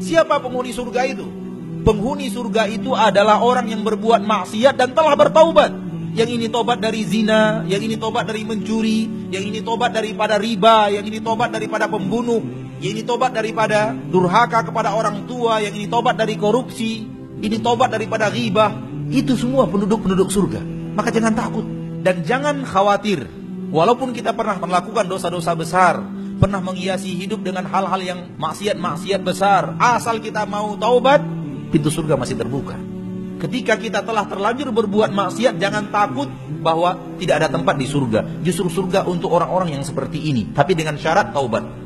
Siapa penghuni surga itu? Penghuni surga itu adalah orang yang berbuat maksiat dan telah bertaubat. Yang ini tobat dari zina, yang ini tobat dari mencuri, yang ini tobat daripada riba, yang ini tobat daripada pembunuh, yang ini tobat daripada durhaka kepada orang tua, yang ini tobat dari korupsi, ini tobat daripada ghibah. Itu semua penduduk-penduduk surga. Maka jangan takut dan jangan khawatir. Walaupun kita pernah melakukan dosa-dosa besar, pernah menghiasi hidup dengan hal-hal yang maksiat-maksiat besar, asal kita mau taubat, pintu surga masih terbuka. Ketika kita telah terlanjur berbuat maksiat, jangan takut bahwa tidak ada tempat di surga. Justru surga untuk orang-orang yang seperti ini, tapi dengan syarat taubat.